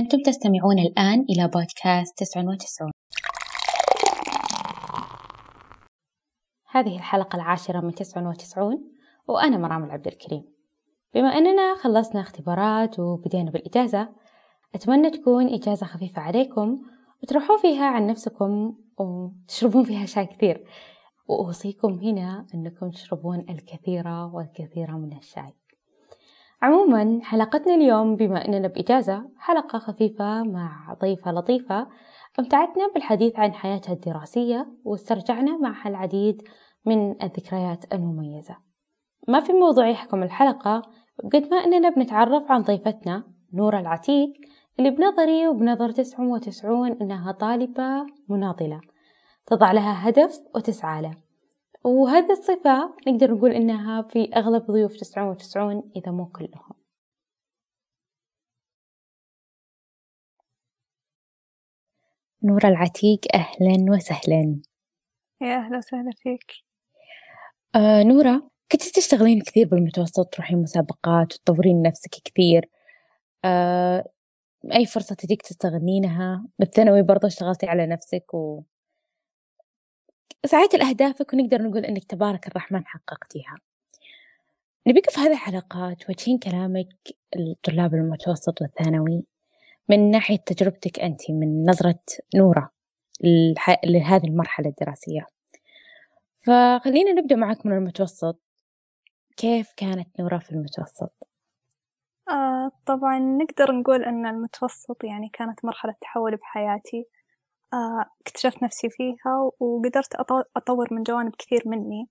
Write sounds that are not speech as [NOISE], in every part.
أنتم تستمعون الآن إلى بودكاست 99 هذه الحلقة العاشرة من 99 وأنا مرام العبد الكريم. بما أننا خلصنا اختبارات وبدينا بالإجازة أتمنى تكون إجازة خفيفة عليكم وتروحون فيها عن نفسكم وتشربون فيها شاي كثير. وأوصيكم هنا أنكم تشربون الكثير والكثير من الشاي. عموما حلقتنا اليوم بما أننا بإجازة حلقة خفيفة مع ضيفة لطيفة. أمتعتنا بالحديث عن حياتها الدراسية واسترجعنا معها العديد من الذكريات المميزة. ما في موضوع يحكم الحلقة قد ما أننا بنتعرف عن ضيفتنا نورة العتيق اللي بنظري وبنظر تسعة وتسعون إنها طالبة مناضلة. تضع لها هدف وتسعى له. وهذه الصفة نقدر نقول إنها في أغلب ضيوف تسعون وتسعون إذا مو كلهم. نورة العتيق أهلا وسهلا. يا أهلا وسهلا فيك. آه نورة كنت تشتغلين كثير بالمتوسط تروحين مسابقات وتطورين نفسك كثير. آه أي فرصة تجيك تستغنينها؟ بالثانوي برضه اشتغلتي على نفسك و سعيتي لأهدافك ونقدر نقول إنك تبارك الرحمن حققتيها. نبيك في هذه الحلقات توجهين كلامك للطلاب المتوسط والثانوي من ناحية تجربتك أنت من نظرة نورة لهذه المرحلة الدراسية. فخلينا نبدأ معك من المتوسط. كيف كانت نورة في المتوسط؟ آه طبعا نقدر نقول أن المتوسط يعني كانت مرحلة تحول بحياتي. اكتشفت نفسي فيها وقدرت أطور من جوانب كثير مني.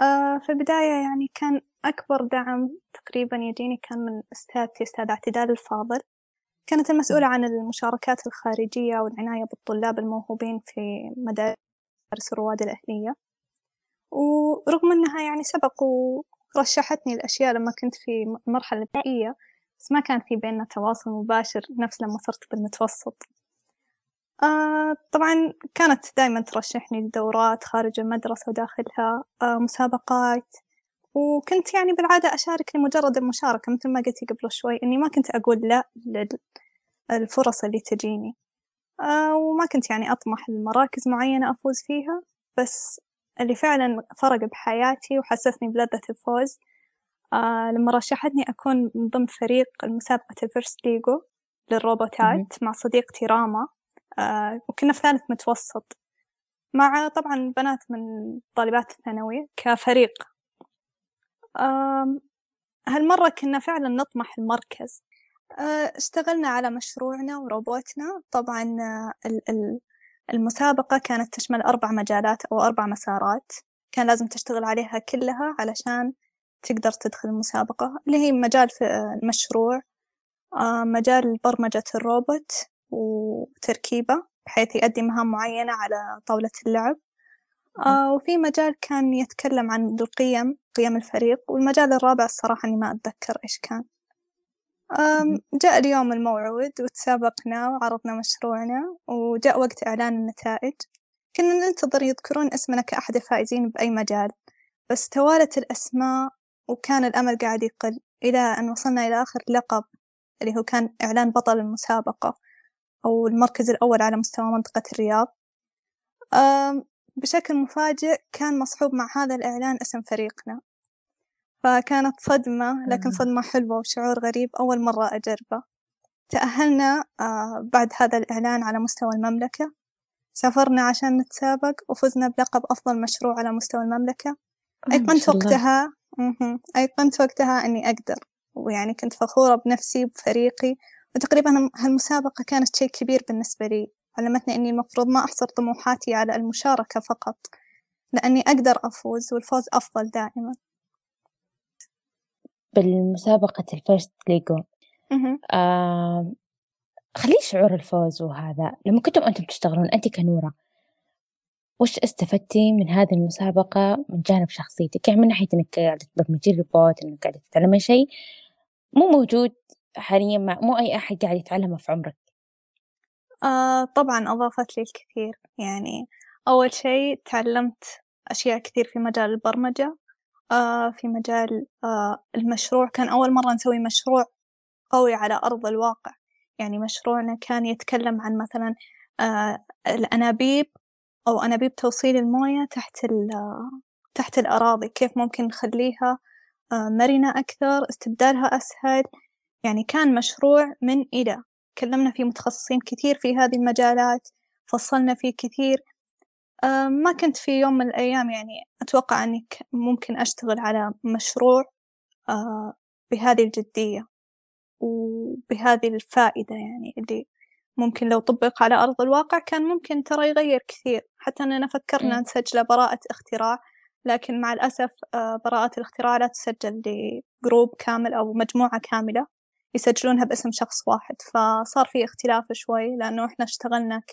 آه في البداية يعني كان أكبر دعم تقريبا يجيني كان من أستاذتي أستاذ اعتدال الفاضل. كانت المسؤولة عن المشاركات الخارجية والعناية بالطلاب الموهوبين في مدارس الرواد الأهلية. ورغم أنها يعني سبق ورشحتني الأشياء لما كنت في المرحلة الابتدائية بس ما كان في بيننا تواصل مباشر نفس لما صرت بالمتوسط. آه طبعا كانت دايما ترشحني لدورات خارج المدرسة وداخلها آه مسابقات. وكنت يعني بالعادة أشارك لمجرد المشاركة مثل ما قلتي قبل شوي إني ما كنت أقول لا للفرص اللي تجيني. آه وما كنت يعني أطمح لمراكز معينة أفوز فيها بس اللي فعلا فرق بحياتي وحسسني بلذة الفوز آه لما رشحتني أكون من ضمن فريق المسابقة ال FIRST LEGO للروبوتات مع صديقتي راما. وكنا في ثالث متوسط. مع طبعا بنات من طالبات الثانوي كفريق. آه هالمرة كنا فعلا نطمح المركز. آه اشتغلنا على مشروعنا وروبوتنا. طبعا آه المسابقة كانت تشمل أربع مجالات أو أربع مسارات. كان لازم تشتغل عليها كلها علشان تقدر تدخل المسابقة اللي هي مجال في المشروع. آه، مجال برمجة الروبوت. وتركيبة بحيث يؤدي مهام معينة على طاولة اللعب. آه، وفي مجال كان يتكلم عن القيم قيم الفريق والمجال الرابع الصراحة إني ما أتذكر إيش كان. جاء اليوم الموعود وتسابقنا وعرضنا مشروعنا وجاء وقت إعلان النتائج. كنا ننتظر يذكرون اسمنا كأحد الفائزين بأي مجال. بس توالت الأسماء وكان الأمل قاعد يقل إلى أن وصلنا إلى آخر لقب اللي هو كان إعلان بطل المسابقة. أو المركز الأول على مستوى منطقة الرياض. بشكل مفاجئ كان مصحوب مع هذا الإعلان اسم فريقنا. فكانت صدمة لكن صدمة حلوة وشعور غريب أول مرة أجربه. تأهلنا آه، بعد هذا الإعلان على مستوى المملكة. سافرنا عشان نتسابق وفزنا بلقب أفضل مشروع على مستوى المملكة. أيقنت وقتها أيقنت وقتها أني أقدر. ويعني كنت فخورة بنفسي وبفريقي وتقريبا هالمسابقة كانت شيء كبير بالنسبة لي. علمتني أني المفروض ما أحصر طموحاتي على المشاركة فقط لأني أقدر أفوز والفوز أفضل دائما. بالمسابقة ال FIRST LEGO آه خليه شعور الفوز وهذا لما كنتم أنتم تشتغلون أنت كنورة وش استفدتي من هذه المسابقة من جانب شخصيتك؟ يعني من ناحية إنك قاعدة تبرمجين ريبوت إنك قاعدة تتعلمين شيء مو موجود حاليا مع مو أي أحد قاعد يتعلمه في عمرك. آه طبعا أضافت لي الكثير. يعني أول شيء تعلمت أشياء كثير في مجال البرمجة. آه في مجال آه المشروع. كان أول مرة نسوي مشروع قوي على أرض الواقع. يعني مشروعنا كان يتكلم عن مثلا آه الأنابيب أو أنابيب توصيل الموية تحت تحت الأراضي. كيف ممكن نخليها آه مرنة أكثر استبدالها أسهل. يعني كان مشروع من إلى. كلمنا فيه متخصصين كثير في هذه المجالات فصلنا فيه كثير. آه ما كنت في يوم من الأيام يعني أتوقع أني ممكن أشتغل على مشروع آه بهذه الجدية وبهذه الفائدة يعني اللي ممكن لو طبق على أرض الواقع كان ممكن ترى يغير كثير. حتى أننا فكرنا نسجله براءة اختراع لكن مع الأسف آه، براءة الاختراع لا تسجل لجروب كامل أو مجموعة كاملة. يسجلونها باسم شخص واحد فصار في اختلاف شوي لأنه إحنا اشتغلنا ك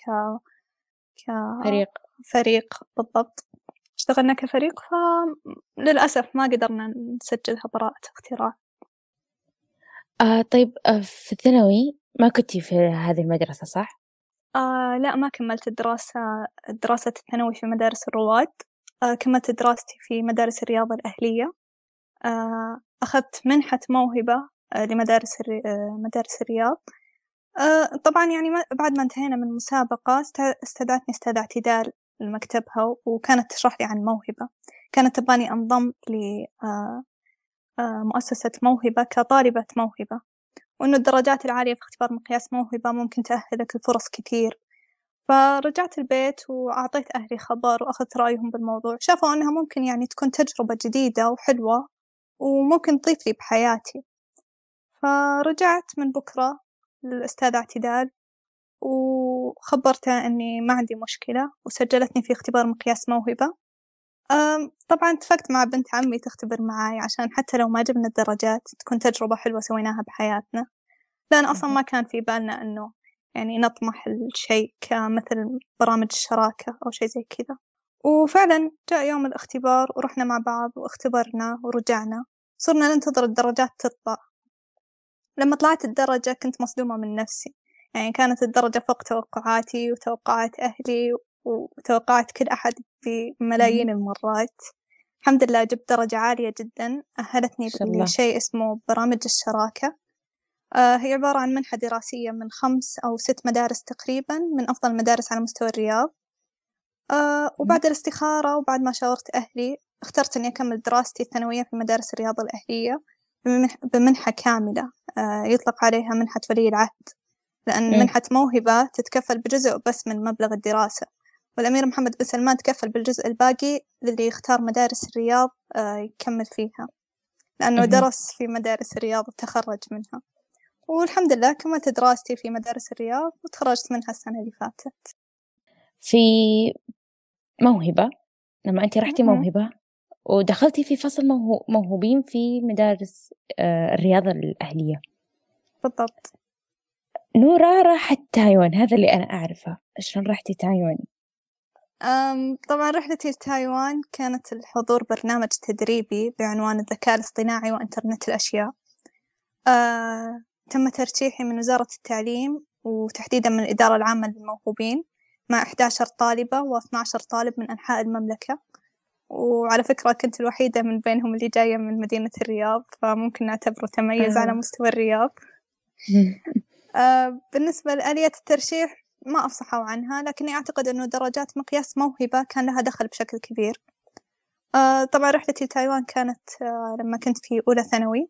فريق. فريق بالضبط. اشتغلنا كفريق فللأسف ما قدرنا نسجلها براءة اختراع. آه طيب آه في الثانوي ما كنتي في هذه المدرسة صح؟ آه لا ما كملت الدراسة دراسة الثانوي في مدارس الرواد. آه كملت دراستي في مدارس الرياضة الأهلية. آه أخذت منحة موهبة لمدارس آه مدارس الرياض. آه طبعا يعني بعد ما انتهينا من المسابقة استدعتني أستاذ اعتدال لمكتبها وكانت تشرح لي عن موهبة. كانت تبغاني أنضم ل آه آه، مؤسسة موهبة كطالبة موهبة. وإنه الدرجات العالية في اختبار مقياس موهبة ممكن تأهلك لفرص كثير. فرجعت البيت وأعطيت أهلي خبر وأخذت رأيهم بالموضوع. شافوا أنها ممكن يعني تكون تجربة جديدة وحلوة وممكن تضيف لي بحياتي. فرجعت من بكرة للأستاذ اعتدال وخبرته أني ما عندي مشكلة وسجلتني في اختبار مقياس موهبة. طبعا اتفقت مع بنت عمي تختبر معاي عشان حتى لو ما جبنا الدرجات تكون تجربة حلوة سويناها بحياتنا. لأن أصلا ما كان في بالنا إنه يعني نطمح لشيء كمثل برامج الشراكة أو شيء زي كذا. وفعلا جاء يوم الاختبار ورحنا مع بعض واختبرنا ورجعنا. صرنا ننتظر الدرجات تطلع. لما طلعت الدرجة كنت مصدومة من نفسي. يعني كانت الدرجة فوق توقعاتي وتوقعات أهلي وتوقعت كل أحد بملايين المرات. الحمد لله جبت درجة عالية جدا. أهلتني لشيء اسمه برامج الشراكة. آه هي عبارة عن منحة دراسية من خمس أو ست مدارس تقريبا من أفضل المدارس على مستوى الرياض. آه وبعد الاستخارة وبعد ما شاورت أهلي اخترت إني أكمل دراستي الثانوية في مدارس الرياضة الأهلية. بمنحة كاملة آه يطلق عليها منحة ولي العهد. لأن منحة موهبة تتكفل بجزء بس من مبلغ الدراسة. والأمير محمد بن سلمان تكفل بالجزء الباقي للي يختار مدارس الرياض آه، يكمل فيها. لأنه درس في مدارس الرياض وتخرج منها. والحمد لله كملت دراستي في مدارس الرياض وتخرجت منها السنة اللي فاتت. في موهبة؟ لما أنت رحتي موهبة؟ ودخلتي في فصل موهوبين في مدارس آه، الرياضة الأهلية. بالضبط. نورا راحت تايوان هذا اللي أنا أعرفه. شلون رحتي تايوان؟ طبعا رحلتي لتايوان كانت الحضور برنامج تدريبي بعنوان الذكاء الاصطناعي وإنترنت الأشياء. أه تم ترشيحي من وزارة التعليم وتحديدا من الإدارة العامة للموهوبين مع 11 طالبة و12 طالب من أنحاء المملكة. وعلى فكرة كنت الوحيدة من بينهم اللي جاية من مدينة الرياض فممكن نعتبره تميز على مستوى الرياض. [LAUGHS] أه بالنسبة لآلية الترشيح ما أفصحوا عنها لكني أعتقد أنه درجات مقياس موهبة كان لها دخل بشكل كبير. آه طبعا رحلتي لتايوان كانت آه لما كنت في أولى ثانوي.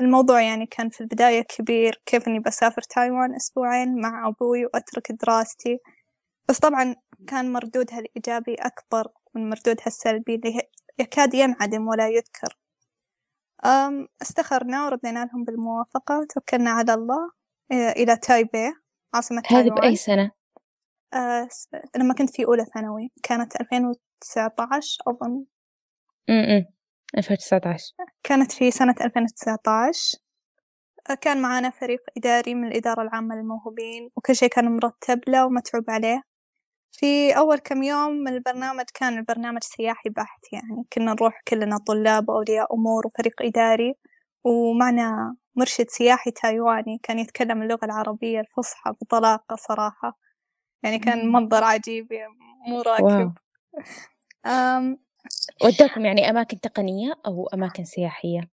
الموضوع يعني كان في البداية كبير كيف إني بسافر تايوان أسبوعين مع أبوي وأترك دراستي. بس طبعا كان مردودها الإيجابي أكبر من مردودها السلبي اللي يكاد ينعدم ولا يذكر. استخرنا وردينا لهم بالموافقة وتوكلنا على الله إلى تايبي عاصمة هذه بأي سنة؟ آه لما كنت في أولى ثانوي كانت 2019 أظن. امم 2019 كانت في سنة 2019 آه، كان معنا فريق إداري من الإدارة العامة للموهوبين وكل شيء كان مرتب له ومتعوب عليه. في أول كم يوم من البرنامج كان البرنامج سياحي بحت يعني. كنا نروح كلنا طلاب وأولياء أمور وفريق إداري ومعنا مرشد سياحي تايواني كان يتكلم اللغة العربية الفصحى بطلاقة صراحة. يعني كان منظر عجيب مو راكب. [LAUGHS] وداكم يعني أماكن تقنية أو أماكن سياحية؟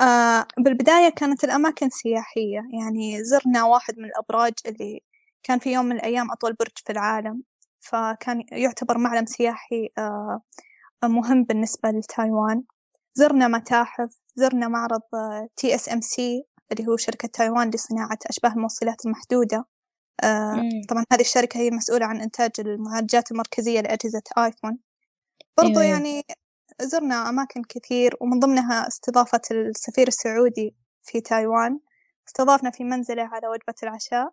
آه بالبداية كانت الأماكن سياحية. يعني زرنا واحد من الأبراج اللي كان في يوم من الأيام أطول برج في العالم. فكان يعتبر معلم سياحي آه مهم بالنسبة لتايوان. زرنا متاحف زرنا معرض TSMC اللي هو شركة تايوان لصناعة أشباه الموصلات المحدودة. آه طبعا هذه الشركة هي المسؤولة عن إنتاج المعالجات المركزية لأجهزة آيفون. برضو أيوة. يعني زرنا أماكن كثير ومن ضمنها استضافة السفير السعودي في تايوان. استضافنا في منزله على وجبة العشاء.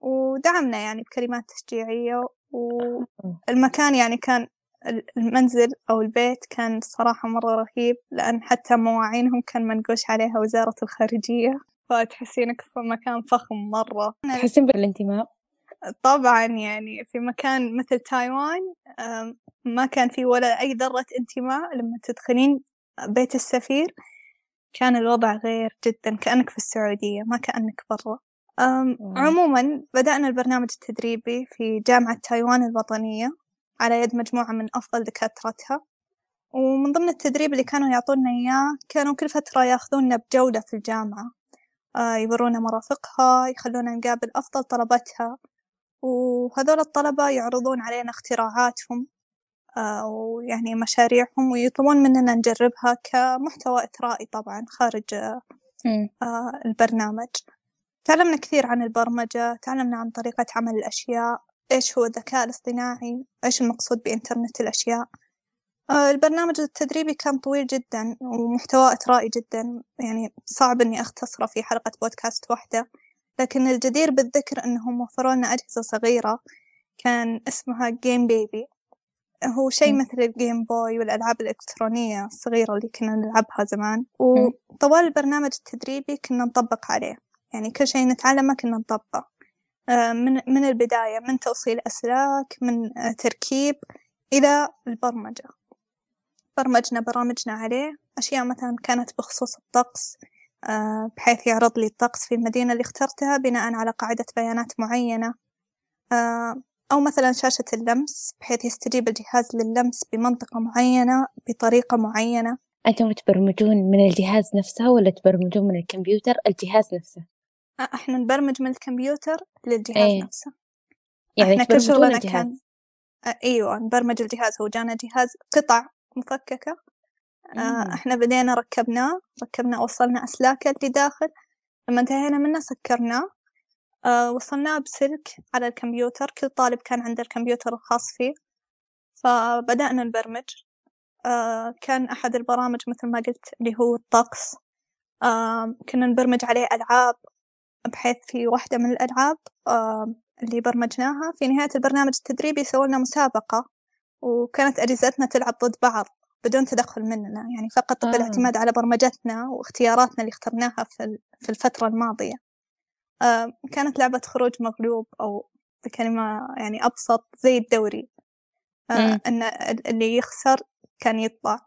ودعمنا يعني بكلمات تشجيعية والمكان يعني كان المنزل أو البيت كان صراحة مرة رهيب لأن حتى مواعينهم كان منقوش عليها وزارة الخارجية. فتحسينك في مكان فخم مرة. تحسين بالانتماء؟ طبعا يعني في مكان مثل تايوان ما كان في ولا أي ذرة انتماء لما تدخلين بيت السفير. كان الوضع غير جدا كأنك في السعودية ما كأنك برا. عموما بدأنا البرنامج التدريبي في جامعة تايوان الوطنية على يد مجموعة من أفضل دكاترتها. ومن ضمن التدريب اللي كانوا يعطونا إياه كانوا كل فترة يأخذونا بجولة في الجامعة. آه يورونا مرافقها يخلونا نقابل أفضل طلبتها وهذول الطلبة يعرضون علينا اختراعاتهم آه ويعني مشاريعهم ويطلبون مننا نجربها كمحتوى إثرائي طبعا خارج آه البرنامج. تعلمنا كثير عن البرمجة تعلمنا عن طريقة عمل الأشياء إيش هو الذكاء الاصطناعي إيش المقصود بإنترنت الأشياء. آه البرنامج التدريبي كان طويل جدا ومحتواه إثرائي جدا يعني صعب إني أختصره في حلقة بودكاست واحدة. لكن الجدير بالذكر إنهم وفروا لنا أجهزة صغيرة كان اسمها Game Baby هو شيء مثل ال Game Boy والألعاب الإلكترونية الصغيرة اللي كنا نلعبها زمان. وطوال البرنامج التدريبي كنا نطبق عليه. يعني كل شيء نتعلمه كنا نطبقه. آه، من من البداية من توصيل أسلاك من آه، تركيب إلى البرمجة. برمجنا برامجنا عليه. أشياء مثلا كانت بخصوص الطقس آه، بحيث يعرض لي الطقس في المدينة اللي اخترتها بناء على قاعدة بيانات معينة. أو مثلا شاشة اللمس بحيث يستجيب الجهاز للمس بمنطقة معينة بطريقة معينة. أنتم تبرمجون من الجهاز نفسه ولا تبرمجون من الكمبيوتر؟ الجهاز نفسه؟ إحنا نبرمج من الكمبيوتر للجهاز إيه. نفسه. يعني إحنا كل شغلنا كان إيوه نبرمج الجهاز. هو جانا جهاز قطع مفككة. آه إحنا بدينا ركبناه. ركبنا وصلنا أسلاكه اللي داخل. لما انتهينا منه سكرناه. آه وصلناه بسلك على الكمبيوتر. كل طالب كان عنده الكمبيوتر الخاص فيه. فبدأنا نبرمج. كان أحد البرامج مثل ما قلت اللي هو الطقس. آه كنا نبرمج عليه ألعاب. بحيث في واحدة من الألعاب اللي برمجناها في نهاية البرنامج التدريبي سوولنا مسابقة وكانت أجهزتنا تلعب ضد بعض بدون تدخل مننا يعني فقط آه. بالاعتماد على برمجتنا واختياراتنا اللي اخترناها في الفترة الماضية. كانت لعبة خروج مغلوب أو بكلمة يعني أبسط زي الدوري. أن اللي يخسر كان يطلع.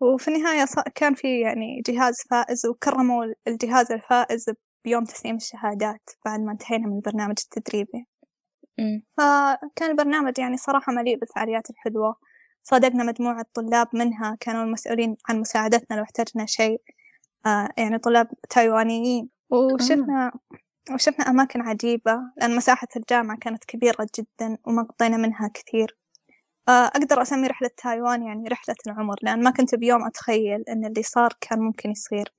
وفي النهاية كان في يعني جهاز فائز وكرموا الجهاز الفائز بيوم تسليم الشهادات بعد ما انتهينا من البرنامج التدريبي فكان البرنامج يعني صراحة مليء بالفعاليات الحلوة. صادقنا مجموعة طلاب منها كانوا المسؤولين عن مساعدتنا لو احتجنا شيء. آه يعني طلاب تايوانيين. وشفنا وشفنا أماكن عجيبة لأن مساحة الجامعة كانت كبيرة جدا وما قضينا منها كثير. آه أقدر أسمي رحلة تايوان يعني رحلة العمر لأن ما كنت بيوم أتخيل أن اللي صار كان ممكن يصير.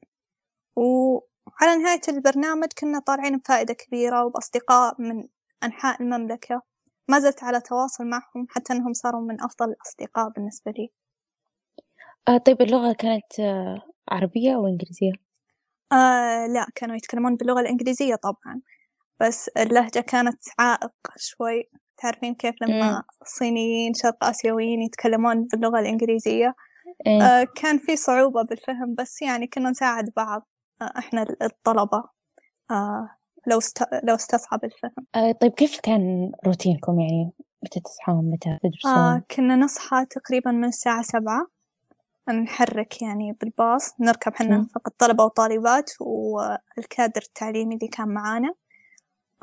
و... على نهاية البرنامج كنا طالعين بفائدة كبيرة وبأصدقاء من أنحاء المملكة. ما زلت على تواصل معهم حتى أنهم صاروا من أفضل الأصدقاء بالنسبة لي. آه طيب اللغة كانت آه عربية أو إنجليزية؟ آه لا كانوا يتكلمون باللغة الإنجليزية طبعا بس اللهجة كانت عائق شوي. تعرفين كيف لما الصينيين شرق آسيويين يتكلمون باللغة الإنجليزية؟ إيه؟ آه كان في صعوبة بالفهم بس يعني كنا نساعد بعض. إحنا الطلبة آه، لو است... لو استصعب الفهم. آه طيب كيف كان روتينكم؟ يعني متى تصحون؟ متى تدرسون؟ آه كنا نصحى تقريبا من الساعة سبعة. نحرك يعني بالباص نركب حنا فقط طلبة وطالبات والكادر التعليمي اللي كان معانا.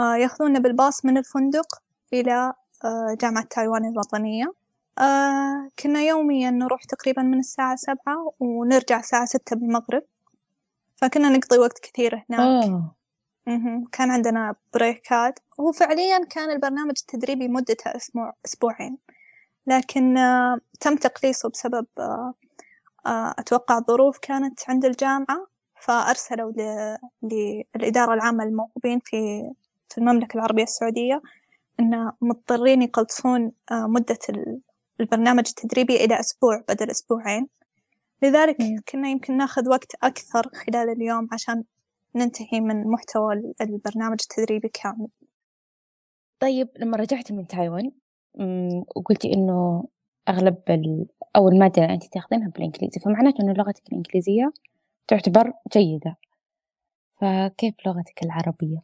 آه يأخذونا بالباص من الفندق إلى آه جامعة تايوان الوطنية. آه كنا يوميا نروح تقريبا من الساعة سبعة ونرجع الساعة ستة بالمغرب. فكنا نقضي وقت كثير هناك. مهم. كان عندنا بريكات هو فعليا كان البرنامج التدريبي مدته أسبوع أسبوعين لكن آه، تم تقليصه بسبب آه، آه، أتوقع ظروف كانت عند الجامعة فأرسلوا للإدارة العامة للموهوبين في في المملكة العربية السعودية إن مضطرين يقلصون مدة البرنامج التدريبي إلى أسبوع بدل أسبوعين لذلك كنا يمكن ناخذ وقت أكثر خلال اليوم عشان ننتهي من محتوى البرنامج التدريبي كامل. طيب لما رجعتي من تايوان وقلتي إنه أغلب ال... أو المادة اللي أنت تاخذينها بالإنجليزي فمعناته إنه لغتك الإنجليزية تعتبر جيدة. فكيف لغتك العربية؟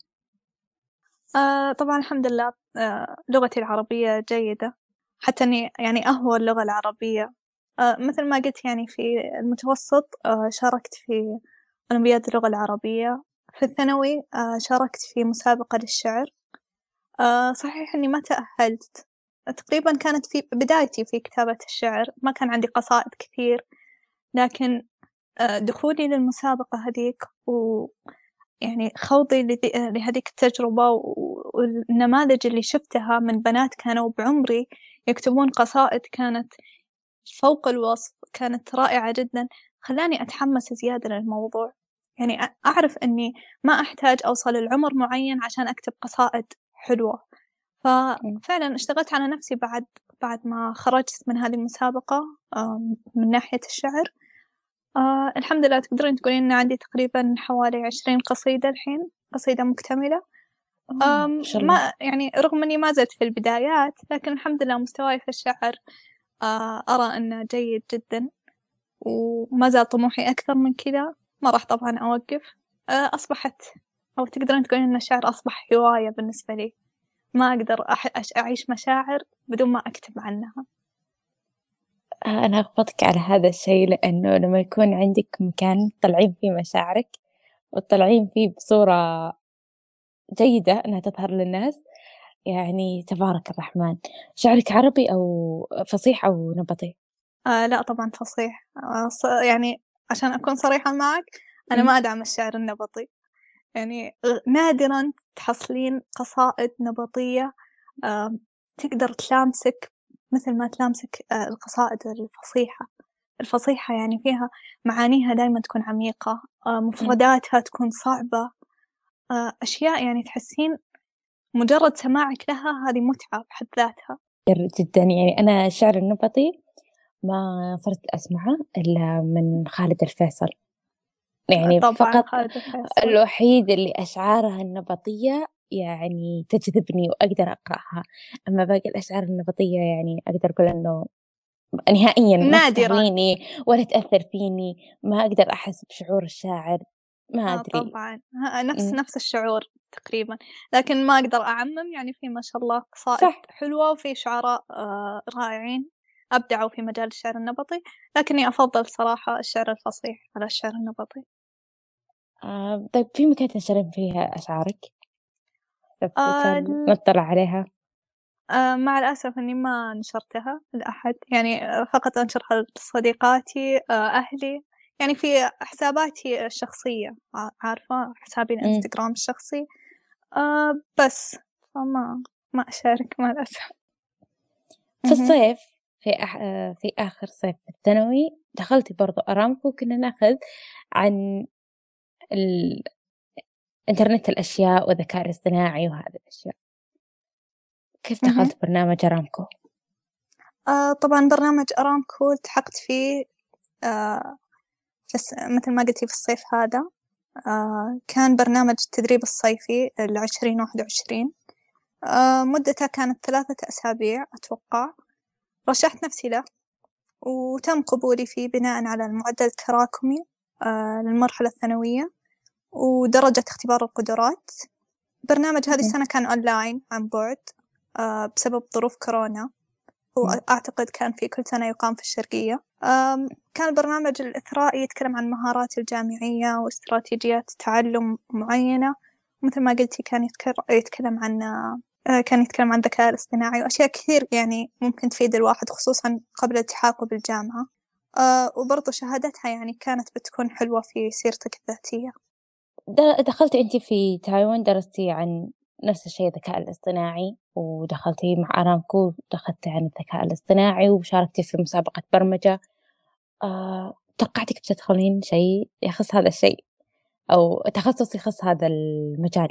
آه طبعا الحمد لله آه لغتي العربية جيدة. حتى أني يعني أهوى اللغة العربية. مثل ما قلت يعني في المتوسط آه شاركت في أولمبياد اللغة العربية. في الثانوي آه شاركت في مسابقة للشعر. آه صحيح إني ما تأهلت. تقريبا كانت في بدايتي في كتابة الشعر ما كان عندي قصائد كثير. لكن آه دخولي للمسابقة هذيك و يعني خوضي لهذيك التجربة والنماذج اللي شفتها من بنات كانوا بعمري يكتبون قصائد كانت فوق الوصف كانت رائعة جدا. خلاني أتحمس زيادة للموضوع. يعني أعرف أني ما أحتاج أوصل لعمر معين عشان أكتب قصائد حلوة. ففعلا اشتغلت على نفسي بعد بعد ما خرجت من هذه المسابقة من ناحية الشعر. آه الحمد لله تقدرين تقولين إن عندي تقريبا حوالي عشرين قصيدة الحين قصيدة مكتملة. آم ما يعني رغم إني ما زلت في البدايات لكن الحمد لله مستواي في الشعر آه أرى إنه جيد جدا وما زال طموحي أكثر من كذا. ما راح طبعا أوقف. آه أصبحت أو تقدرين تقولين إن الشعر أصبح هواية بالنسبة لي. ما أقدر أعيش مشاعر بدون ما أكتب عنها. آه، أنا أخبطك على هذا الشيء لأنه لما يكون عندك مكان تطلعين فيه مشاعرك وتطلعين فيه بصورة جيدة إنها تظهر للناس يعني تبارك الرحمن. شعرك عربي أو فصيح أو نبطي؟ آه لا طبعا فصيح. آه يعني عشان أكون صريحة معك أنا ما أدعم الشعر النبطي. يعني نادرا تحصلين قصائد نبطية. آه تقدر تلامسك مثل ما تلامسك آه القصائد الفصيحة. الفصيحة يعني فيها معانيها دايما تكون عميقة آه مفرداتها تكون صعبة. آه أشياء يعني تحسين مجرد سماعك لها هذه متعة بحد ذاتها. جدا. يعني أنا الشعر النبطي ما صرت أسمعه إلا من خالد الفيصل. يعني طبعا فقط خالد الفيصل. الوحيد اللي أشعارها النبطية يعني تجذبني وأقدر أقرأها. أما باقي الأشعار النبطية يعني أقدر أقول إنه نهائيا نادرا. ولا تأثر فيني ما أقدر أحس بشعور الشاعر. ما آه، أدري. طبعا. نفس نفس الشعور تقريبا. لكن ما أقدر أعمم يعني في ما شاء الله قصائد صح. حلوة وفي شعراء آه، رائعين. أبدعوا في مجال الشعر النبطي. لكني أفضل صراحة الشعر الفصيح على الشعر النبطي. آه طيب في مكان تنشرين فيها أشعارك؟ آه نطلع عليها؟ آه مع الأسف إني ما نشرتها لأحد. يعني فقط أنشرها لصديقاتي آه أهلي. يعني في حساباتي الشخصية عارفة؟ حسابي الإنستغرام الشخصي. آه بس. فما ما أشارك مع الأسف. في الصيف في أح... في آخر صيف الثانوي دخلتي برضو أرامكو كنا نأخذ عن ال... إنترنت الأشياء والذكاء الاصطناعي وهذه الأشياء. كيف دخلت برنامج أرامكو؟ آه طبعا برنامج أرامكو التحقت فيه آه بس مثل ما قلتي في الصيف هذا آه كان برنامج التدريب الصيفي العشرين واحد وعشرين. آه مدته كانت ثلاثة أسابيع أتوقع. رشحت نفسي له وتم قبولي فيه بناء على المعدل التراكمي آه للمرحلة الثانوية ودرجة اختبار القدرات. برنامج هذه السنة كان أونلاين عن بعد آه بسبب ظروف كورونا. وأعتقد كان في كل سنة يقام في الشرقية. كان البرنامج الإثرائي يتكلم عن مهارات الجامعية واستراتيجيات تعلم معينة. مثل ما قلتي كان يتكلم عن آه، كان يتكلم عن الذكاء الاصطناعي وأشياء كثير يعني ممكن تفيد الواحد خصوصا قبل التحاقه بالجامعة. آه وبرضو شهادتها يعني كانت بتكون حلوة في سيرتك الذاتية. دخلت أنت في تايوان درستي عن نفس الشيء الذكاء الاصطناعي ودخلتي مع أرامكو دخلتي عن الذكاء الاصطناعي وشاركتي في مسابقة برمجة. آه، توقعتك بتدخلين شيء يخص هذا الشيء؟ أو تخصص يخص هذا المجال؟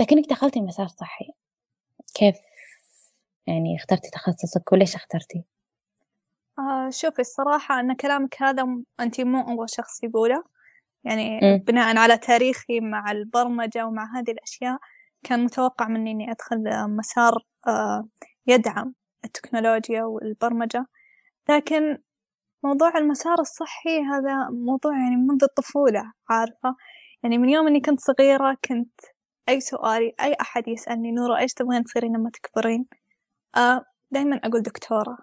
لكنك دخلتي مسار صحي. كيف يعني اخترتي تخصصك وليش اخترتي؟ آه شوفي الصراحة أن كلامك هذا أنت مو أول شخص يقوله. يعني م. بناء على تاريخي مع البرمجة ومع هذه الأشياء كان متوقع مني إني أدخل مسار آه يدعم التكنولوجيا والبرمجة. لكن موضوع المسار الصحي هذا موضوع يعني منذ الطفولة عارفة؟ يعني من يوم إني كنت صغيرة كنت أي سؤال أي أحد يسألني نورة إيش تبغين تصيرين لما تكبرين؟ آه دايما أقول دكتورة.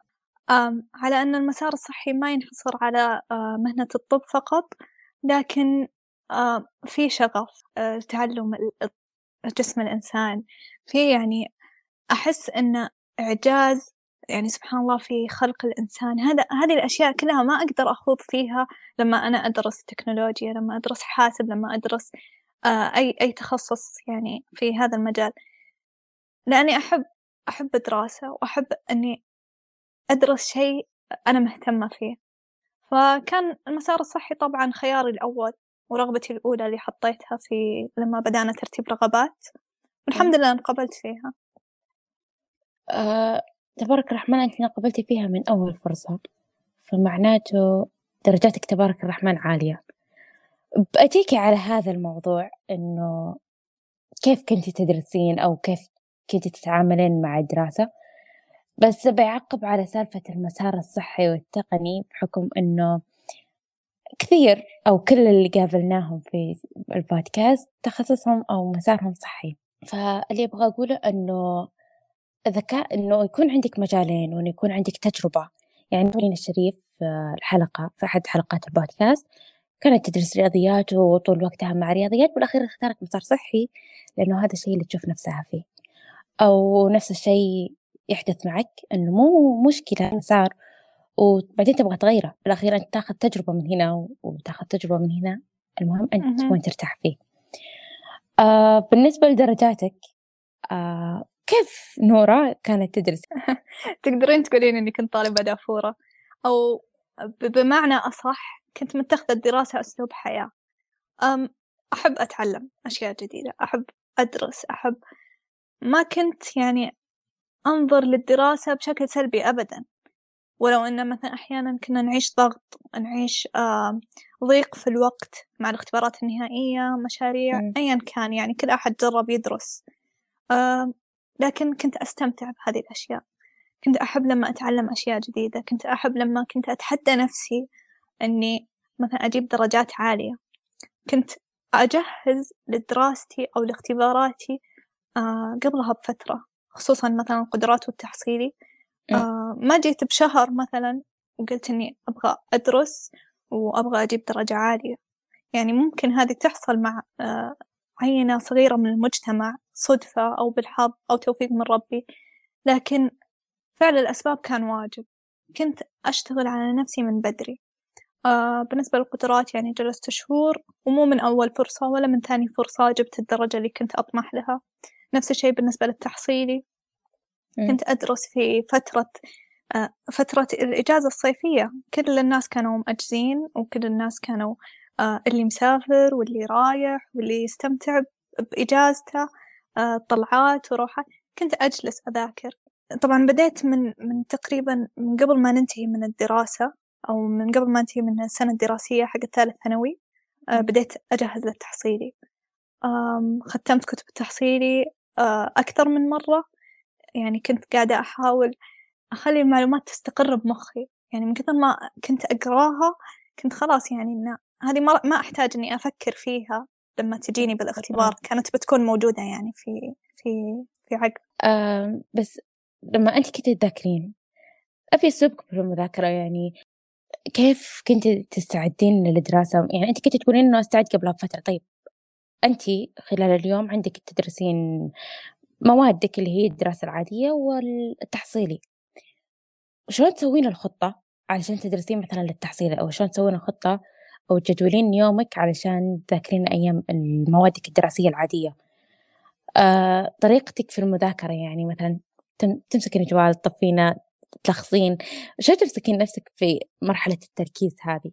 آه على أن المسار الصحي ما ينحصر على آه مهنة الطب فقط لكن آه في شغف آه تعلم جسم الإنسان. في يعني أحس أن إعجاز يعني سبحان الله في خلق الإنسان. هذا هذه الأشياء كلها ما أقدر أخوض فيها لما أنا أدرس تكنولوجيا لما أدرس حاسب لما أدرس آه أي أي تخصص يعني في هذا المجال. لأني أحب أحب الدراسة وأحب إني أدرس شيء أنا مهتمة فيه. فكان المسار الصحي طبعا خياري الأول. ورغبتي الأولى اللي حطيتها في لما بدأنا ترتيب رغبات. والحمد لله انقبلت فيها. آه، تبارك الرحمن أنت قبلتي فيها من أول فرصة. فمعناته درجاتك تبارك الرحمن عالية. بأتيكي على هذا الموضوع إنه كيف كنتي تدرسين أو كيف كنتي تتعاملين مع الدراسة؟ بس بيعقب على سالفة المسار الصحي والتقني بحكم إنه كثير أو كل اللي قابلناهم في البودكاست تخصصهم أو مسارهم صحي. فاللي أبغى أقوله إنه الذكاء إنه يكون عندك مجالين وإنه يكون عندك تجربة. يعني نورين الشريف في الحلقة في أحد حلقات البودكاست. كانت تدرس رياضيات وطول وقتها مع رياضيات بالأخير اختارت مسار صحي لأنه هذا الشيء اللي تشوف نفسها فيه. أو نفس الشيء يحدث معك إنه مو مشكلة مسار وبعدين تبغى تغيره. بالأخير أنت تاخذ تجربة من هنا وتاخذ تجربة من هنا. المهم أنت وين ترتاح فيه. آه بالنسبة لدرجاتك آه كيف نورا كانت تدرس؟ [LAUGHS] تقدرين تقولين إني كنت طالبة دافورة؟ أو بمعنى أصح كنت متخذة الدراسة أسلوب حياة. أم أحب أتعلم أشياء جديدة أحب أدرس أحب. ما كنت يعني أنظر للدراسة بشكل سلبي أبدا. ولو أن مثلا أحيانا كنا نعيش ضغط نعيش ضيق في الوقت مع الاختبارات النهائية مشاريع. أيا كان يعني كل أحد جرب يدرس. لكن كنت أستمتع بهذه الأشياء. كنت أحب لما أتعلم أشياء جديدة. كنت أحب لما كنت أتحدى نفسي أني مثلا أجيب درجات عالية. كنت أجهز لدراستي أو لاختباراتي آه قبلها بفترة خصوصا مثلا القدرات والتحصيلي آه ما جيت بشهر مثلا وقلت إني أبغى أدرس وأبغى أجيب درجة عالية. يعني ممكن هذه تحصل مع آه عينة صغيرة من المجتمع صدفة أو بالحظ أو توفيق من ربي. لكن فعل الأسباب كان واجب. كنت أشتغل على نفسي من بدري. آه بالنسبة للقدرات يعني جلست شهور ومو من أول فرصة ولا من ثاني فرصة جبت الدرجة اللي كنت أطمح لها. نفس الشيء بالنسبة للتحصيلي كنت أدرس في فترة آه فترة الإجازة الصيفية. كل الناس كانوا مأجزين وكل الناس كانوا آه اللي مسافر واللي رايح واللي يستمتع بإجازته آه طلعات وروحات كنت أجلس أذاكر. طبعا بديت من من تقريبا من قبل ما ننتهي من الدراسة أو من قبل ما أنتهي من السنة الدراسية حق الثالث ثانوي آه بديت أجهز للتحصيلي ختمت كتب التحصيلي آه أكثر من مرة. يعني كنت قاعدة أحاول أخلي المعلومات تستقر بمخي. يعني من كثر ما كنت أقراها كنت خلاص يعني إن هذه ما, ما أحتاج إني أفكر فيها لما تجيني بالاختبار. كانت بتكون موجودة يعني في في في عقل آه بس لما أنت كنت تذاكرين أبي أسلوبك في المذاكرة يعني كيف كنت تستعدين للدراسة؟ يعني أنت كنت تقولين إنه أستعد قبلها بفترة طيب أنت خلال اليوم عندك تدرسين موادك اللي هي الدراسة العادية والتحصيلي. شلون تسوين الخطة علشان تدرسين مثلا للتحصيل أو شلون تسوين خطة أو تجدولين يومك علشان تذاكرين أيام موادك الدراسية العادية؟ آه، طريقتك في المذاكرة يعني مثلا تمسكين الجوال تطفينه تلخصين. شو تمسكين نفسك في مرحلة التركيز هذه؟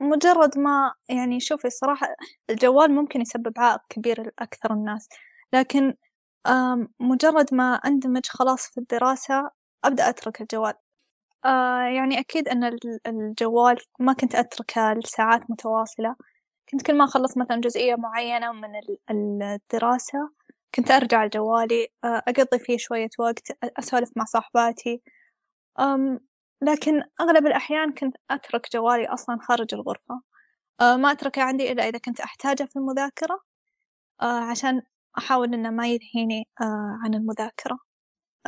مجرد ما يعني شوفي الصراحة الجوال ممكن يسبب عائق كبير لأكثر الناس. لكن مجرد ما أندمج خلاص في الدراسة أبدأ أترك الجوال. آه يعني أكيد أن الجوال ما كنت أتركه لساعات متواصلة. كنت كل ما أخلص مثلا جزئية معينة من الدراسة كنت أرجع لجوالي آه، أقضي فيه شوية وقت أسولف مع صاحباتي. لكن أغلب الأحيان كنت أترك جوالي أصلا خارج الغرفة. آه، ما أتركه عندي إلا إذا كنت أحتاجه في المذاكرة عشان أحاول إنه ما يلهيني عن المذاكرة.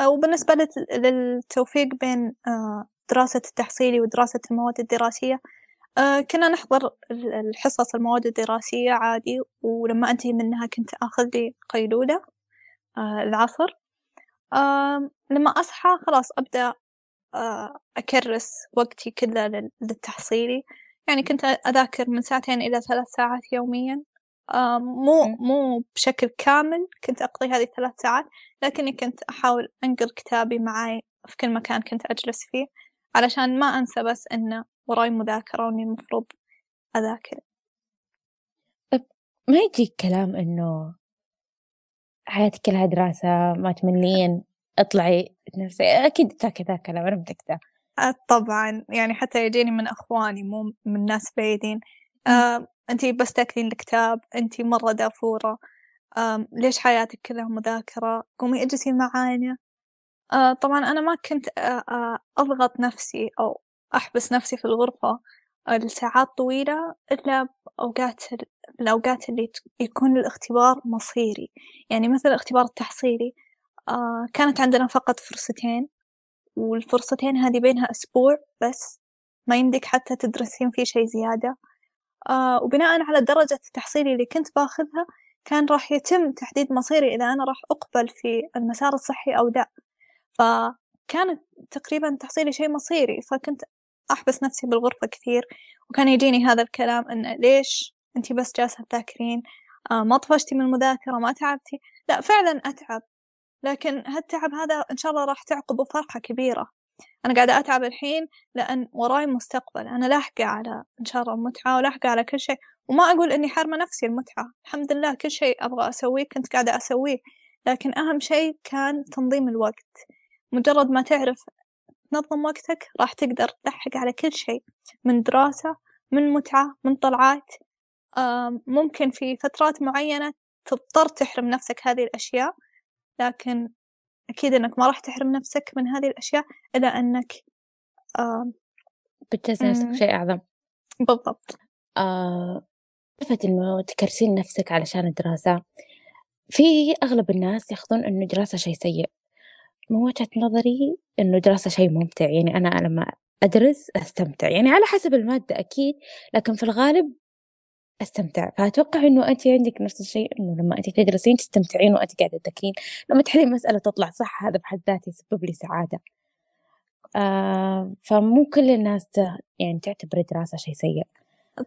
وبالنسبة للتوفيق بين دراسة التحصيلي ودراسة المواد الدراسية آه، كنا نحضر الحصص المواد الدراسية عادي. ولما أنتهي منها كنت آخذ لي قيلولة آه، العصر. لما أصحى خلاص أبدأ آه، أكرس وقتي كله للتحصيلي. يعني كنت أذاكر من ساعتين إلى ثلاث ساعات يوميا. مو مو بشكل كامل كنت أقضي هذه الثلاث ساعات لكني كنت أحاول أنقل كتابي معي في كل مكان كنت أجلس فيه علشان ما أنسى بس إنه وراي مذاكرة وإني المفروض أذاكر. طب ما يجيك كلام إنه حياتك كلها دراسة ما تملين اطلعي نفسي أكيد كذا كلام أنا متأكدة طبعا يعني حتى يجيني من أخواني مو من ناس بعيدين. أنتي بس تاكلين الكتاب أنتي مرة دافورة. آه، ليش حياتك كلها مذاكرة؟ قومي اجلسي معانا. آه، طبعا أنا ما كنت آه، آه، أضغط نفسي أو أحبس نفسي في الغرفة لساعات طويلة إلا بأوقات الأوقات اللي يكون الاختبار مصيري. يعني مثل الاختبار التحصيلي. كانت عندنا فقط فرصتين والفرصتين هذه بينها أسبوع بس. ما يمديك حتى تدرسين فيه شي زيادة. وبناء على درجة التحصيلي اللي كنت باخذها كان راح يتم تحديد مصيري إذا أنا راح أقبل في المسار الصحي أو لا. فكانت تقريبا تحصيلي شيء مصيري فكنت أحبس نفسي بالغرفة كثير وكان يجيني هذا الكلام إنه ليش أنتي بس جالسة تذاكرين؟ آه ما طفشتي من المذاكرة ما تعبتي؟ لا فعلا أتعب لكن هالتعب هذا إن شاء الله راح تعقبه فرحة كبيرة. أنا قاعدة أتعب الحين لأن وراي مستقبل. أنا لاحقة على إن شاء الله المتعة ولاحقة على كل شيء وما أقول إني حارمة نفسي المتعة. الحمد لله كل شيء أبغى أسويه كنت قاعدة أسويه لكن أهم شيء كان تنظيم الوقت. مجرد ما تعرف تنظم وقتك راح تقدر تلحق على كل شيء من دراسة من متعة من طلعات. ممكن في فترات معينة تضطر تحرم نفسك هذه الأشياء لكن أكيد أنك ما راح تحرم نفسك من هذه الأشياء إلا أنك بتجهز نفسك بشيء أعظم. بالضبط. آه إنه تكرسين نفسك علشان الدراسة؟ في أغلب الناس ياخذون إنه الدراسة شيء سيء. من وجهة نظري إنه الدراسة شيء ممتع. يعني أنا لما أدرس أستمتع. يعني على حسب المادة أكيد لكن في الغالب أستمتع. فأتوقع إنه أنت عندك نفس الشيء إنه لما أنت تدرسين تستمتعين وأنت قاعدة تذاكرين. لما تحلين مسألة تطلع صح هذا بحد ذاته يسبب لي سعادة. آه فمو كل الناس يعني تعتبر الدراسة شيء سيء.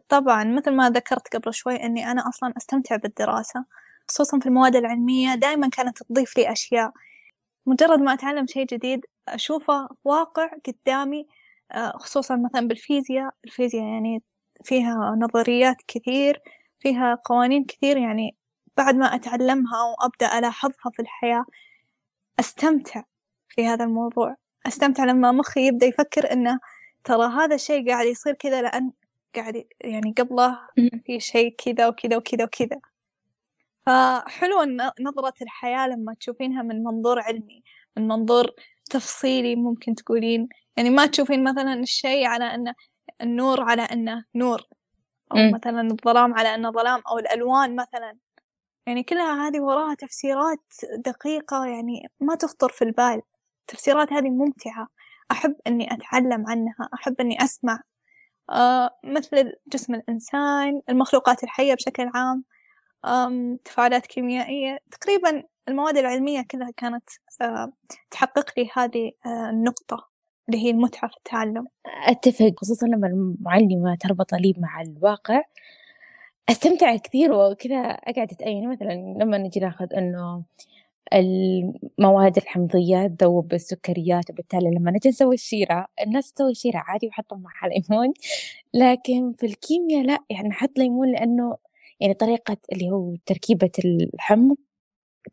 طبعا مثل ما ذكرت قبل شوي إني أنا أصلا أستمتع بالدراسة خصوصا في المواد العلمية. دائما كانت تضيف لي أشياء. مجرد ما أتعلم شيء جديد أشوفه واقع قدامي آه، خصوصا مثلا بالفيزياء. الفيزياء يعني فيها نظريات كثير فيها قوانين كثير يعني بعد ما أتعلمها وأبدأ ألاحظها في الحياة أستمتع في هذا الموضوع. أستمتع لما مخي يبدأ يفكر إنه ترى هذا الشيء قاعد يصير كذا لأن قاعد يعني قبله في شيء كذا وكذا وكذا وكذا. فحلوة نظرة الحياة لما تشوفينها من منظور علمي من منظور تفصيلي ممكن تقولين. يعني ما تشوفين مثلا الشيء على أنه النور على أنه نور أو م. مثلا الظلام على أنه ظلام أو الألوان مثلا. يعني كلها هذه وراها تفسيرات دقيقة يعني ما تخطر في البال. التفسيرات هذه ممتعة. أحب أني أتعلم عنها أحب أني أسمع. آه مثل جسم الإنسان المخلوقات الحية بشكل عام. تفاعلات كيميائية. تقريبا المواد العلمية كلها كانت تحقق لي هذه النقطة. اللي هي المتعة في التعلم. أتفق خصوصا لما المعلمة تربط لي مع الواقع. أستمتع كثير وكذا أقعد أتأين. مثلا لما نجي ناخذ إنه المواد الحمضية تذوب بالسكريات وبالتالي لما نجي نسوي الشيرة الناس تسوي شيرة عادي ويحطوا معها ليمون. لكن في الكيمياء لا يعني نحط ليمون لأنه يعني طريقة اللي هو تركيبة الحمض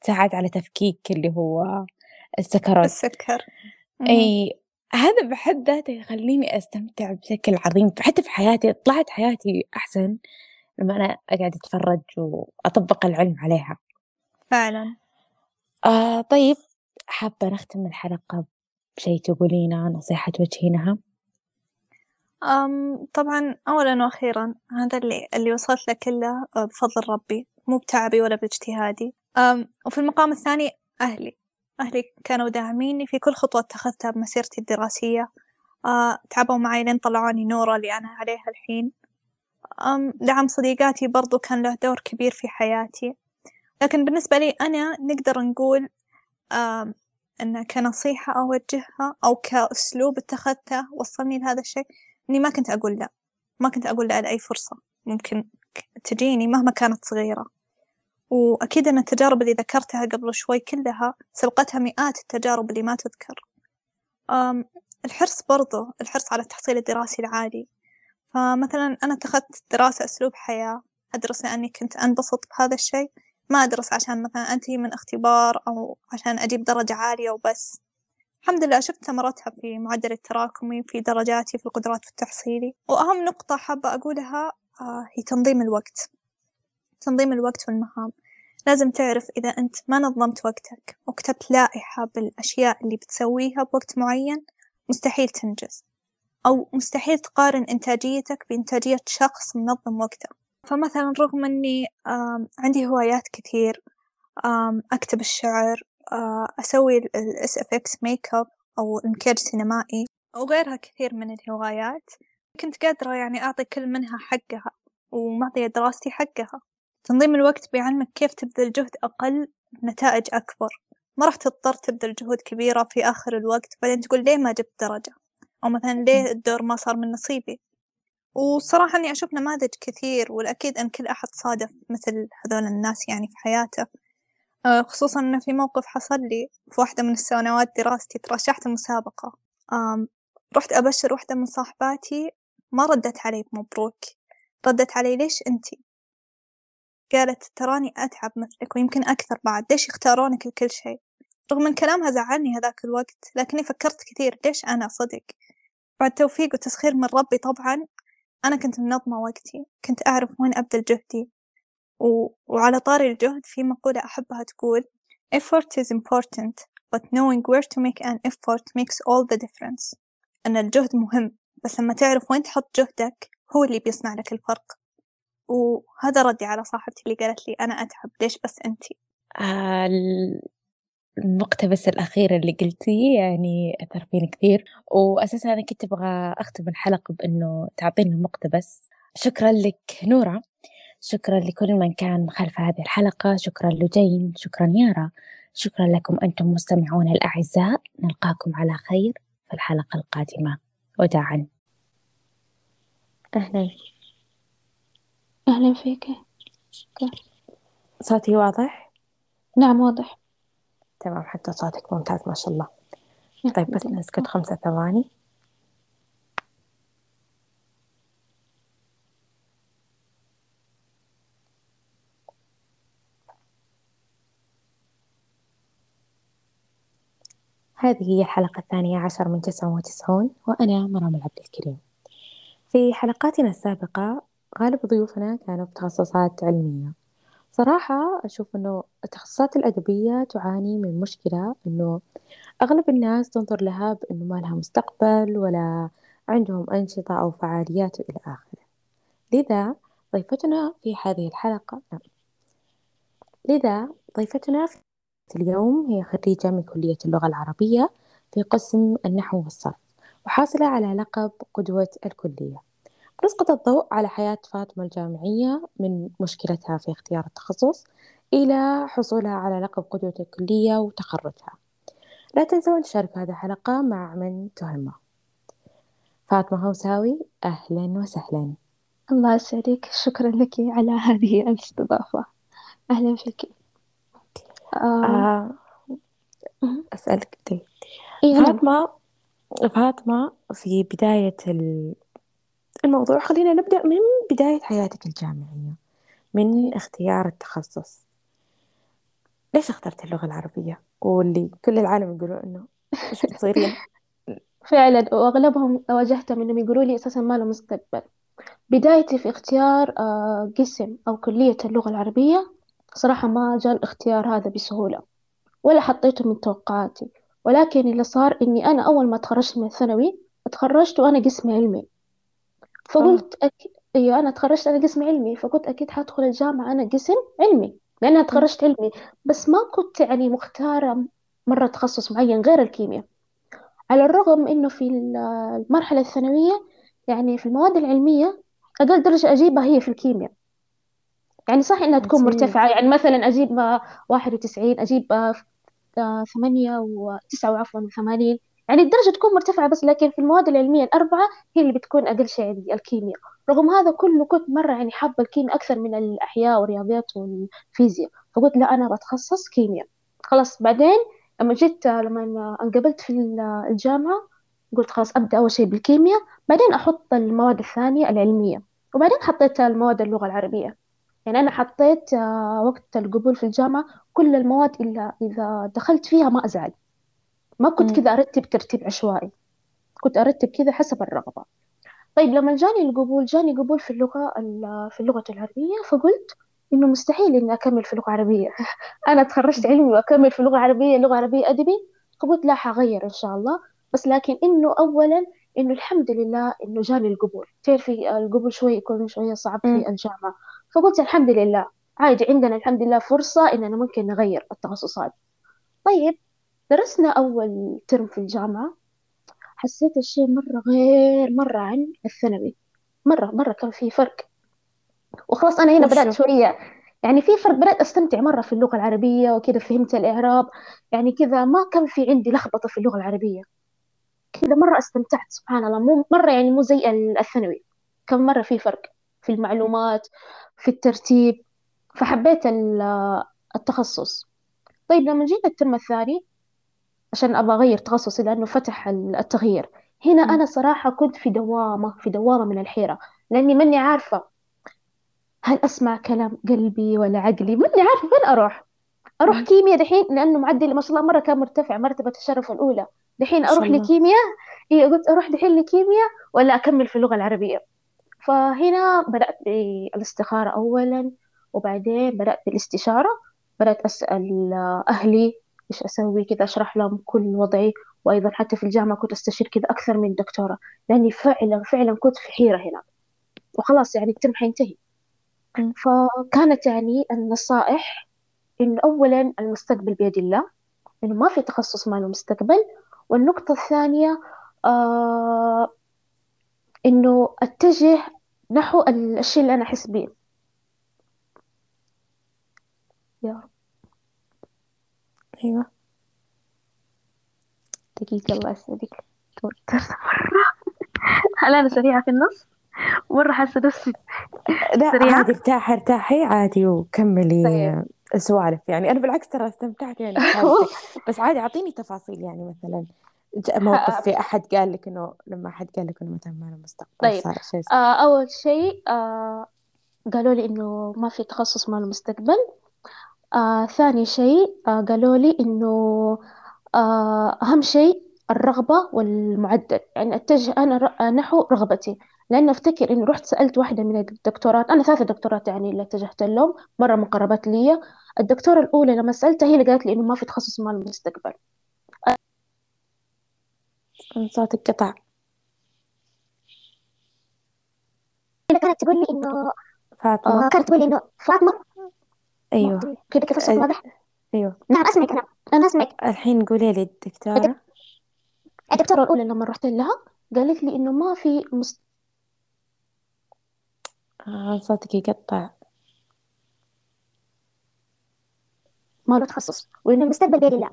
تساعد على تفكيك اللي هو السكرات. السكر. أي هذا بحد ذاته يخليني أستمتع بشكل عظيم. حتى في حياتي طلعت حياتي أحسن لما أنا أقعد أتفرج وأطبق العلم عليها. فعلا. آه طيب حابة نختم الحلقة بشي تقولينه نصيحة توجهينها أم طبعا أولا وأخيرا هذا اللي اللي وصلت له كله آه، بفضل ربي. مو بتعبي ولا باجتهادي. أم وفي المقام الثاني أهلي. أهلي كانوا داعميني في كل خطوة اتخذتها بمسيرتي الدراسية. أه تعبوا معي لين طلعوني نورة اللي أنا عليها الحين. أم دعم صديقاتي برضو كان له دور كبير في حياتي. لكن بالنسبة لي أنا نقدر نقول أن كنصيحة أوجهها أو كأسلوب اتخذته وصلني لهذا الشيء إني ما كنت أقول لا. ما كنت أقول لا لأي فرصة. ممكن تجيني مهما كانت صغيرة. وأكيد أن التجارب اللي ذكرتها قبل شوي كلها سبقتها مئات التجارب اللي ما تذكر. الحرص برضو الحرص على التحصيل الدراسي العالي. فمثلا أنا اتخذت دراسة أسلوب حياة أدرس لأني كنت أنبسط بهذا الشيء. ما أدرس عشان مثلا أنتهي من اختبار أو عشان أجيب درجة عالية وبس. الحمد لله شفت ثمرتها في معدل التراكمي في درجاتي في القدرات في التحصيلي. وأهم نقطة حابة أقولها آه، هي تنظيم الوقت. تنظيم الوقت والمهام. لازم تعرف إذا أنت ما نظمت وقتك وكتبت لائحة بالأشياء اللي بتسويها بوقت معين مستحيل تنجز. أو مستحيل تقارن إنتاجيتك بإنتاجية شخص منظم وقته. فمثلا رغم إني عندي هوايات كثير أكتب الشعر أسوي ال SFX makeup أو المكياج سينمائي وغيرها كثير من الهوايات كنت قادرة يعني أعطي كل منها حقها ومعطية دراستي حقها. تنظيم الوقت بيعلمك كيف تبذل جهد أقل بنتائج أكبر. ما راح تضطر تبذل جهود كبيرة في آخر الوقت بعدين تقول ليه ما جبت درجة؟ أو مثلا ليه الدور ما صار من نصيبي؟ وصراحة إني أشوف نماذج كثير والأكيد أن كل أحد صادف مثل هذول الناس يعني في حياته. آه، خصوصا إنه في موقف حصل لي في واحدة من السنوات دراستي ترشحت المسابقة رحت أبشر واحدة من صاحباتي ما ردت علي بمبروك. ردت علي ليش أنتي؟ قالت تراني أتعب مثلك ويمكن أكثر بعد. ليش يختارونك لكل شيء؟ رغم أن كلامها زعلني هذاك الوقت لكني فكرت كثير. ليش أنا صدق؟ بعد توفيق وتسخير من ربي طبعا أنا كنت منظمة وقتي. كنت أعرف وين أبذل جهدي. و... وعلى طاري الجهد في مقولة أحبها تقول effort is important but knowing where to make an effort makes all the difference. أن الجهد مهم بس لما تعرف وين تحط جهدك هو اللي بيصنع لك الفرق. وهذا ردي على صاحبتي اللي قالت لي أنا أتعب ليش بس أنتي آه المقتبس الأخير اللي قلتيه يعني أثر فيني كثير وأساسا أنا كنت أبغى أختم الحلقة بأنه تعطيني مقتبس شكرا لك نورة شكرا لكل من كان خلف هذه الحلقة شكرا لجين شكرا يارا شكرا لكم أنتم مستمعون الأعزاء. نلقاكم على خير في الحلقة القادمة. وداعا. أهلا. أهلا فيك. صوتي واضح؟ نعم واضح. تمام حتى صوتك ممتاز ما شاء الله. طيب بس نسكت خمسة ثواني. هذه هي الحلقة الثانية عشر من تسعة وتسعون وأنا مرام العبد الكريم. في حلقاتنا السابقة غالب ضيوفنا كانوا بتخصصات علمية. صراحة أشوف إنه التخصصات الأدبية تعاني من مشكلة إنه أغلب الناس تنظر لها بإنه ما لها مستقبل ولا عندهم أنشطة أو فعاليات إلى آخره. لذا ضيفتنا في هذه الحلقة نعم. لذا ضيفتنا في اليوم هي خريجة من كلية اللغة العربية في قسم النحو والصرف وحاصلة على لقب قدوة الكلية. نسقط الضوء على حياة فاطمة الجامعية من مشكلتها في اختيار التخصص إلى حصولها على لقب قدوة الكلية وتخرجها. لا تنسون تشاركوا هذه الحلقة مع من تهمه فاطمة هوساوي أهلا وسهلا. الله يسعدك. شكرا لك على هذه الاستضافة. أهلا فيك. آه. آه أسألك طيب إيه أنا فاطمة فاطمة في بداية الموضوع خلينا نبدأ من بداية حياتك الجامعية. من اختيار التخصص. ليش اخترت اللغة العربية؟ واللي كل العالم يقولوا إنه إيش بتصيرين [LAUGHS] فعلا وأغلبهم واجهتهم إنهم يقولوا لي أساسا ما له مستقبل. بدايتي في اختيار آه، قسم أو كلية اللغة العربية صراحة ما جاء الاختيار هذا بسهولة ولا حطيته من توقعاتي. ولكن اللي صار إني أنا أول ما تخرجت من الثانوي تخرجت وأنا قسم علمي. فقلت أك... أيوة أنا تخرجت أنا قسم علمي فقلت أكيد حدخل الجامعة أنا قسم علمي لأن أنا تخرجت علمي. بس ما كنت يعني مختارة مرة تخصص معين غير الكيمياء. على الرغم إنه في المرحلة الثانوية يعني في المواد العلمية أقل درجة أجيبها هي في الكيمياء. يعني صح إنها تكون عجيب مرتفعة يعني مثلا أجيب آه، واحد وتسعين أجيب آه، آه، ثمانية وتسعة وعفوا وثمانين. يعني الدرجة تكون مرتفعة بس لكن في المواد العلمية الأربعة هي اللي بتكون أقل شيء عندي الكيمياء. رغم هذا كله كنت مرة يعني حابة الكيمياء أكثر من الأحياء والرياضيات والفيزياء. فقلت لا أنا بتخصص كيمياء. خلاص بعدين لما جيت لما انقبلت في الجامعة قلت خلاص أبدأ أول شيء بالكيمياء بعدين أحط المواد الثانية العلمية. وبعدين حطيت المواد اللغة العربية. يعني أنا حطيت آه، وقت القبول في الجامعة كل المواد إلا إذا دخلت فيها ما أزعل. ما كنت. كذا أرتب ترتيب عشوائي. كنت أرتب كذا حسب الرغبة. طيب لما جاني القبول جاني قبول في اللغة ال- في اللغة العربية فقلت إنه مستحيل إني أكمل في اللغة العربية. [LAUGHS] أنا تخرجت علمي وأكمل في اللغة العربية لغة عربية أدبي. فقلت لا حغير إن شاء الله. بس لكن إنه أولا إنه الحمد لله إنه جاني القبول. تعرفي القبول شوي يكون شوية صعب. في الجامعة. فقلت الحمد لله. عادي عندنا الحمد لله فرصة إننا ممكن نغير التخصصات. طيب درسنا أول ترم في الجامعة. حسيت الشيء مرة غير مرة عن الثانوي. مرة مرة كان في فرق. وخلاص أنا هنا بدأت شوية. يعني في فرق بدأت أستمتع مرة في اللغة العربية وكذا فهمت الإعراب. يعني كذا ما كان في عندي لخبطة في اللغة العربية. كذا مرة استمتعت سبحان الله. مو مرة يعني مو زي ال- الثانوي. كان مرة في فرق في المعلومات في الترتيب. فحبيت ال- التخصص. طيب لما جينا الترم الثاني عشان أبغى أغير تخصصي لأنه فتح ال- التغيير. هنا. أنا صراحة كنت في دوامة في دوامة من الحيرة لأني ماني عارفة هل أسمع كلام قلبي ولا عقلي ماني عارفة وين أروح. أروح. كيمياء دحين لأنه معدل ما شاء الله مرة كان مرتفع مرتبة الشرف الأولى. دحين أروح لكيمياء؟ إيه قلت أروح دحين لكيمياء ولا أكمل في اللغة العربية. فهنا بدأت بالاستخارة أولا وبعدين بدأت بالاستشارة بدأت أسأل أهلي إيش أسوي؟ كذا أشرح لهم كل وضعي. وأيضا حتى في الجامعة كنت أستشير كذا أكثر من دكتورة لأني فعلا فعلا كنت في حيرة هنا وخلاص يعني الترم حينتهي. فكانت يعني النصائح إنه أولا المستقبل بيد الله إنه ما في تخصص ما له مستقبل. والنقطة الثانية آه إنه أتجه نحو الشيء اللي أنا أحس به يا رب أيوة. دقيقة الله يسعدك توترت مرة. [LAUGHS] هل أنا سريعة في النص؟ مرة حاسة نفسي. لا سريعة. عادي ارتاحي ارتاحي. عادي وكملي طيب. السوالف يعني. أنا بالعكس ترى استمتعت يعني [LAUGHS] بس عادي أعطيني تفاصيل يعني مثلا. موقف في أحد قال لك إنه لما أحد قال لك إنه مثلا ما له مستقبل طيب. صار شيء آه أول شيء آه قالوا لي إنه ما في تخصص ما له مستقبل. آه ثاني شيء آه قالوا لي إنه آه أهم شيء الرغبة والمعدل. يعني أتجه أنا ر- نحو رغبتي. لأن أفتكر إنه رحت سألت واحدة من الدكتورات أنا ثلاثة دكتورات يعني اللي اتجهت لهم مرة مقربات لي الدكتورة الأولى لما سألتها هي اللي قالت لي إنه ما في تخصص مال المستقبل صوتك قطع. كانت تقول لي إنه فاطمة. آه كانت تقول لي إنه فاطمة أيوة. كذا كيف الصوت أ- واضح؟ أيوة. نعم أسمعك أنا أنا أسمعك الحين قولي لي الدكتورة. الدكتورة الأولى لما رحت لها قالت لي إنه ما في مست... آه صوتك يقطع. ما له تخصص. وإنه المستقبل بيد الله.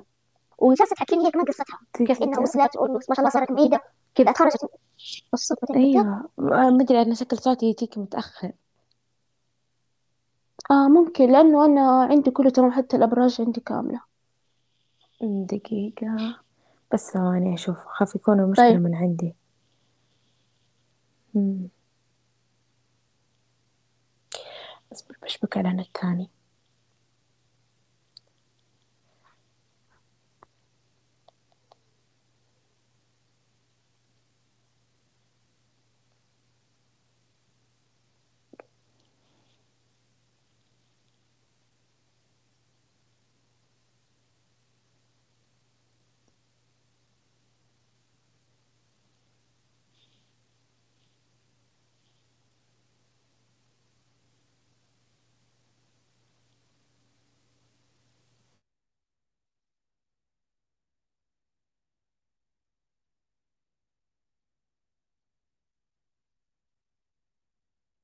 وجالسة تحكي لي هي كمان قصتها. كيف إنها وصلت وما شاء الله صارت معيدة كذا أتخرجت. أيوة. ما أدري أنا شكل صوتي يجيك متأخر. آه ممكن لأنه أنا عندي كله تمام حتى الأبراج عندي كاملة. دقيقة. بس ثواني أشوف. خاف يكون المشكلة طيب. من عندي. مم. بس بشبك على الثاني